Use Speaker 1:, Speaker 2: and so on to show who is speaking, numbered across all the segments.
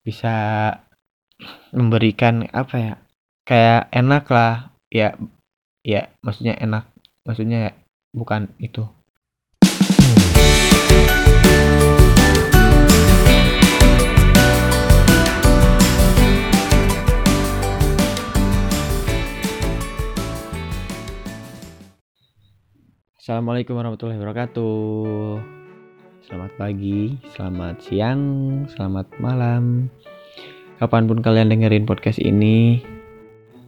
Speaker 1: bisa memberikan apa ya kayak enak lah ya ya maksudnya enak maksudnya bukan itu. Assalamualaikum warahmatullahi wabarakatuh Selamat pagi, selamat siang, selamat malam. Kapan pun kalian dengerin podcast ini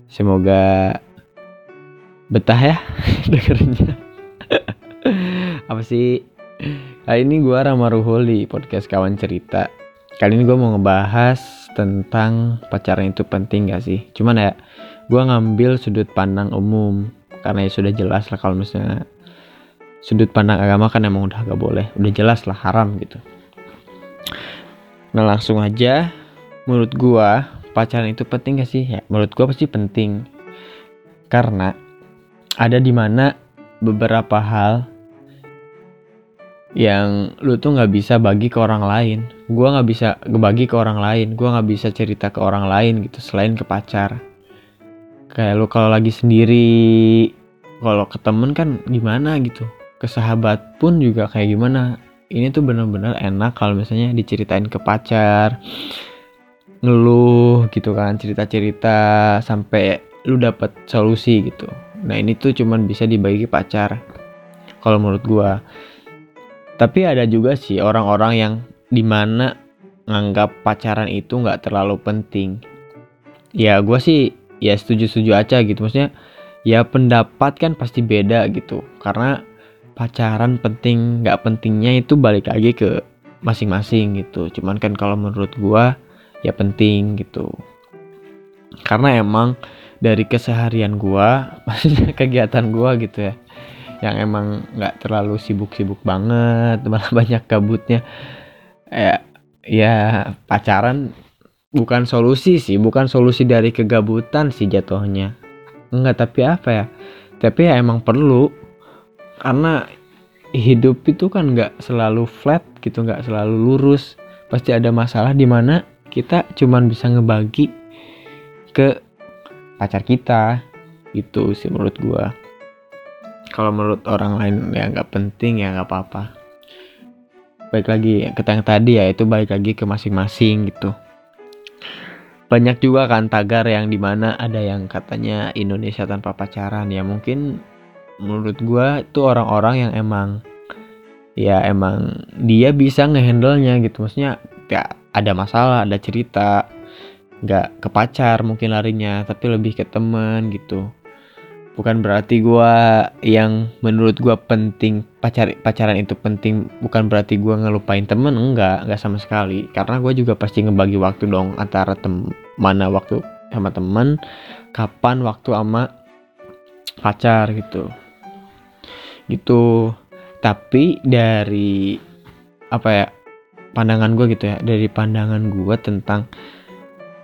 Speaker 1: Semoga betah ya dengerinnya. Apa sih? Kali ini gue Rama Ruhul di podcast Kawan Cerita. Kali ini gue mau ngebahas tentang pacaran itu penting gak sih? Cuman ya gue ngambil sudut pandang umum. Karena ya sudah jelas lah kalau misalnya sudut pandang agama kan emang udah gak boleh. Udah jelas lah haram gitu. Nah langsung aja. Menurut gua pacaran itu penting gak sih? Ya menurut gua pasti penting. Karena ada di mana beberapa hal yang lu tuh nggak bisa bagi ke orang lain. Gua nggak bisa bagi ke orang lain. Gua nggak bisa cerita ke orang lain gitu selain ke pacar. Kayak lu kalau lagi sendiri kalau ke kan gimana gitu ke sahabat pun juga kayak gimana. Ini tuh bener-bener enak kalau misalnya diceritain ke pacar ngeluh gitu kan cerita-cerita sampai lu dapet solusi gitu. Nah ini tuh cuman bisa dibagi pacar kalau menurut gua. Tapi ada juga sih orang-orang yang di mana nganggap pacaran itu nggak terlalu penting. Ya gua sih ya setuju-setuju aja gitu. Maksudnya ya pendapat kan pasti beda gitu. Karena pacaran penting nggak pentingnya itu balik lagi ke masing-masing gitu. Cuman kan kalau menurut gua ya penting gitu. Karena emang dari keseharian gua maksudnya kegiatan gua gitu ya yang emang nggak terlalu sibuk-sibuk banget malah banyak kabutnya ya ya pacaran bukan solusi sih bukan solusi dari kegabutan sih jatuhnya. Enggak tapi apa ya? Tapi ya emang perlu karena hidup itu kan nggak selalu flat gitu nggak selalu lurus. Pasti ada masalah di mana kita cuman bisa ngebagi ke pacar kita itu sih menurut gua. Kalau menurut orang lain ya nggak penting ya nggak apa-apa. Baik lagi ke yang tadi ya itu baik lagi ke masing-masing gitu. Banyak juga kan tagar yang di mana ada yang katanya Indonesia tanpa pacaran. Ya mungkin menurut gue itu orang-orang yang emang ya emang dia bisa ngehandle nya gitu. Maksudnya ya ada masalah ada cerita nggak ke pacar mungkin larinya tapi lebih ke temen gitu. Bukan berarti gue yang menurut gue penting pacar pacaran itu penting bukan berarti gue ngelupain temen enggak enggak sama sekali. Karena gue juga pasti ngebagi waktu dong antara tem mana waktu sama temen kapan waktu sama pacar gitu gitu. Tapi dari apa ya pandangan gue gitu ya dari pandangan gue tentang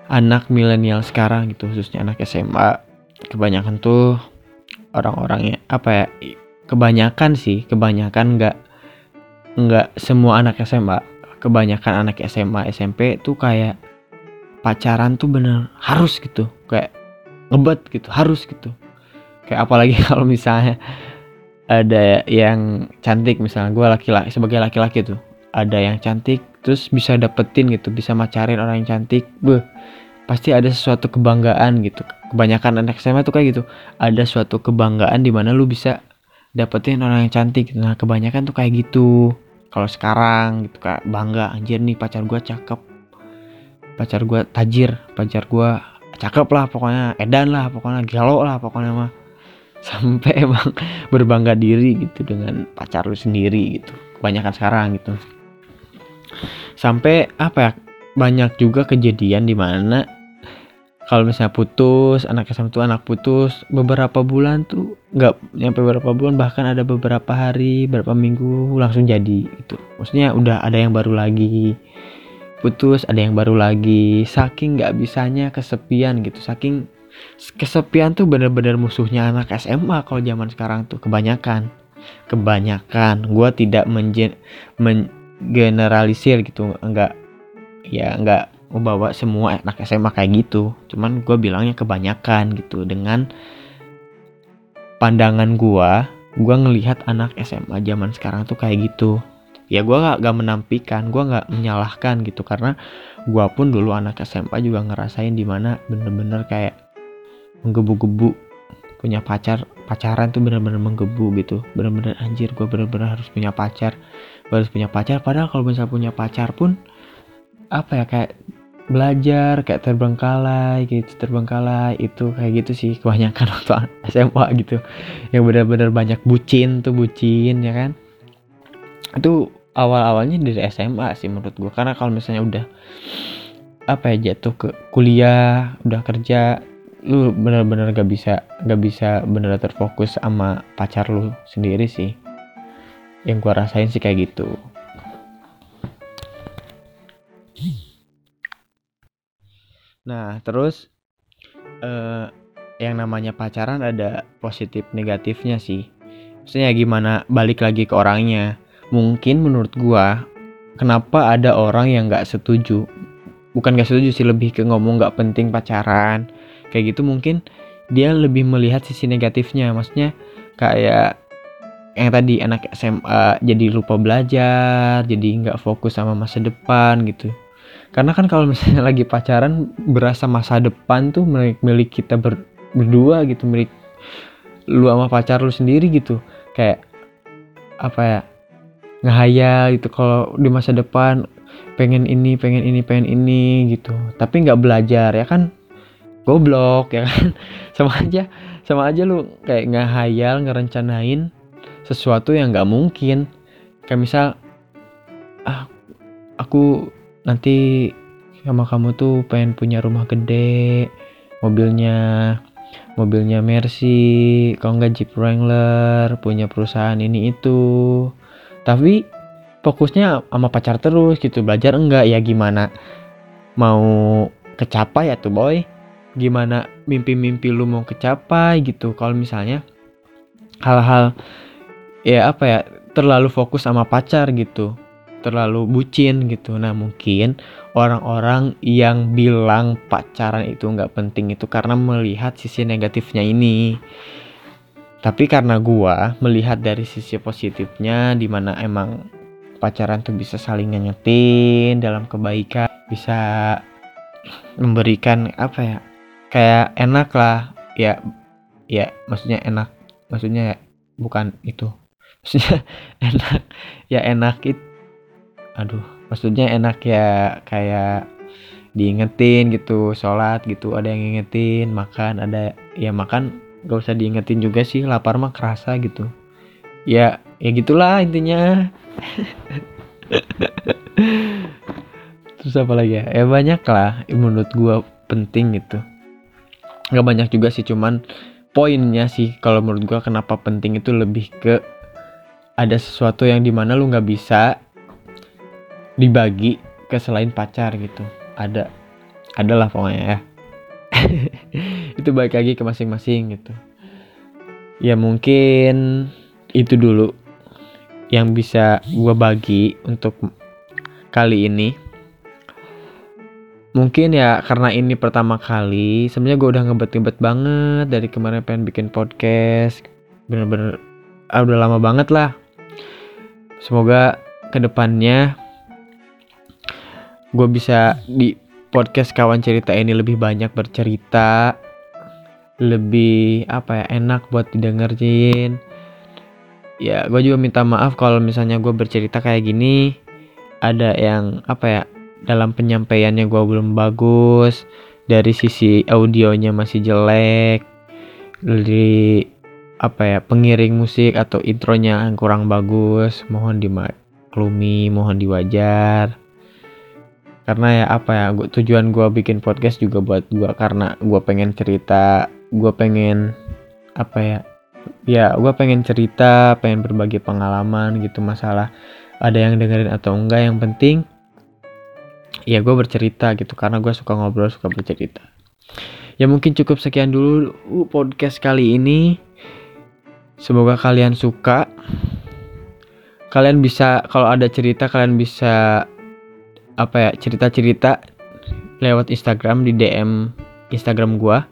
Speaker 1: anak milenial sekarang gitu khususnya anak SMA kebanyakan tuh orang-orangnya apa ya kebanyakan sih kebanyakan nggak nggak semua anak SMA kebanyakan anak SMA SMP tuh kayak pacaran tuh bener harus gitu kayak ngebet gitu harus gitu. Kayak apalagi kalau misalnya ada yang cantik misalnya gue laki-laki sebagai laki-laki tuh ada yang cantik terus bisa dapetin gitu bisa macarin orang yang cantik beh pasti ada sesuatu kebanggaan gitu. Kebanyakan anak SMA tuh kayak gitu ada suatu kebanggaan di mana lu bisa dapetin orang yang cantik nah kebanyakan tuh kayak gitu. Kalau sekarang gitu kayak bangga anjir nih pacar gue cakep. Pacar gue tajir pacar gue cakep lah pokoknya edan lah pokoknya galau lah pokoknya mah sampai emang berbangga diri gitu dengan pacar lu sendiri gitu. Kebanyakan sekarang gitu. Sampai apa ya banyak juga kejadian di mana kalau misalnya putus anak SMA tuh anak putus beberapa bulan tuh nggak nyampe beberapa bulan bahkan ada beberapa hari beberapa minggu langsung jadi gitu. Maksudnya udah ada yang baru lagi. Putus ada yang baru lagi. Saking nggak bisanya kesepian gitu. Saking kesepian tuh bener-bener musuhnya anak SMA kalau zaman sekarang tuh kebanyakan. Kebanyakan. Gue tidak mengen mengeneralisir gitu enggak ya enggak bawa semua anak SMA kayak gitu. Cuman gue bilangnya kebanyakan gitu. Dengan pandangan gue gue ngelihat anak SMA zaman sekarang tuh kayak gitu. Ya gue gak, gak menampikan gue gak menyalahkan gitu. Karena gue pun dulu anak SMA juga ngerasain di mana bener-bener kayak menggebu-gebu. Punya pacar pacaran tuh bener-bener menggebu gitu. Bener-bener anjir gue bener-bener harus punya pacar. Gue harus punya pacar padahal kalau misalnya punya pacar pun apa ya kayak belajar kayak terbengkalai gitu terbengkalai itu kayak gitu sih kebanyakan waktu SMA gitu. Yang benar-benar banyak bucin tuh bucin ya kan? Itu awal-awalnya dari SMA sih menurut gue karena kalau misalnya udah apa ya jatuh ke kuliah udah kerja lu bener-bener gak bisa gak bisa bener terfokus sama pacar lu sendiri sih yang gue rasain sih kayak gitu Nah, terus uh, yang namanya pacaran ada positif negatifnya sih. Maksudnya gimana balik lagi ke orangnya. Mungkin menurut gua kenapa ada orang yang nggak setuju. Bukan nggak setuju sih lebih ke ngomong nggak penting pacaran. Kayak gitu mungkin dia lebih melihat sisi negatifnya. Maksudnya kayak yang tadi anak SMA jadi lupa belajar, jadi nggak fokus sama masa depan gitu. Karena kan kalau misalnya lagi pacaran berasa masa depan tuh milik milik kita ber, berdua gitu milik lu sama pacar lu sendiri gitu. Kayak apa ya ngehayal gitu kalau di masa depan pengen ini pengen ini pengen ini gitu. Tapi nggak belajar ya kan goblok ya kan? Sama aja sama aja lu kayak ngehayal ngerencanain sesuatu yang nggak mungkin. Kayak misal ah aku nanti sama kamu tuh pengen punya rumah gede mobilnya mobilnya Mercy kalau nggak Jeep Wrangler punya perusahaan ini itu. Tapi fokusnya sama pacar terus gitu belajar enggak ya gimana mau kecapai ya tuh boy gimana mimpi-mimpi lu mau kecapai gitu kalau misalnya hal-hal ya apa ya terlalu fokus sama pacar gitu terlalu bucin gitu. Nah mungkin orang-orang yang bilang pacaran itu nggak penting itu karena melihat sisi negatifnya ini. Tapi karena gua melihat dari sisi positifnya di mana emang pacaran tuh bisa saling ngingetin dalam kebaikan, bisa memberikan apa ya? Kayak enak lah, ya ya maksudnya enak, maksudnya ya, bukan itu. Maksudnya enak, ya enak itu aduh. Maksudnya enak ya kayak diingetin gitu sholat gitu ada yang ngingetin makan ada ya makan gak usah diingetin juga sih lapar mah kerasa gitu. Ya ya gitulah intinya. Terus apa lagi ya? Ya banyak lah menurut gua penting gitu nggak banyak juga sih cuman poinnya sih kalau menurut gua kenapa penting itu lebih ke ada sesuatu yang di mana lu nggak bisa dibagi ke selain pacar gitu. Ada adalah pokoknya ya. Itu baik lagi ke masing-masing gitu. Ya mungkin itu dulu yang bisa gue bagi untuk kali ini mungkin ya karena ini pertama kali sebenarnya gue udah ngebet-ngebet banget dari kemarin pengen bikin podcast. Bener-bener ah, udah lama banget lah. Semoga ke depannya gue bisa di podcast kawan cerita ini lebih banyak bercerita lebih apa ya enak buat didengerin. Ya gue juga minta maaf kalau misalnya gue bercerita kayak gini. Ada yang apa ya dalam penyampaiannya gue belum bagus dari sisi audionya masih jelek dari apa ya pengiring musik atau intronya kurang bagus mohon dimaklumi mohon diwajar. Karena ya apa ya gua, tujuan gue bikin podcast juga buat gue karena gue pengen cerita gue pengen apa ya ya gue pengen cerita pengen berbagi pengalaman gitu masalah ada yang dengerin atau enggak. Yang penting ya gue bercerita gitu karena gue suka ngobrol suka bercerita. Ya mungkin cukup sekian dulu podcast kali ini. Semoga kalian suka. Kalian bisa kalau ada cerita kalian bisa apa ya cerita-cerita lewat Instagram di DM Instagram gua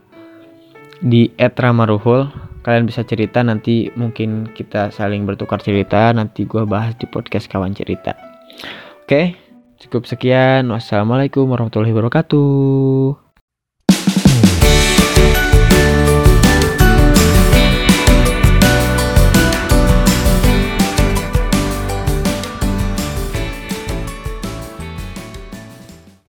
Speaker 1: di @ramaruhul. Kalian bisa cerita nanti mungkin kita saling bertukar cerita nanti gua bahas di podcast kawan cerita. Oke cukup sekian. Wassalamualaikum warahmatullahi wabarakatuh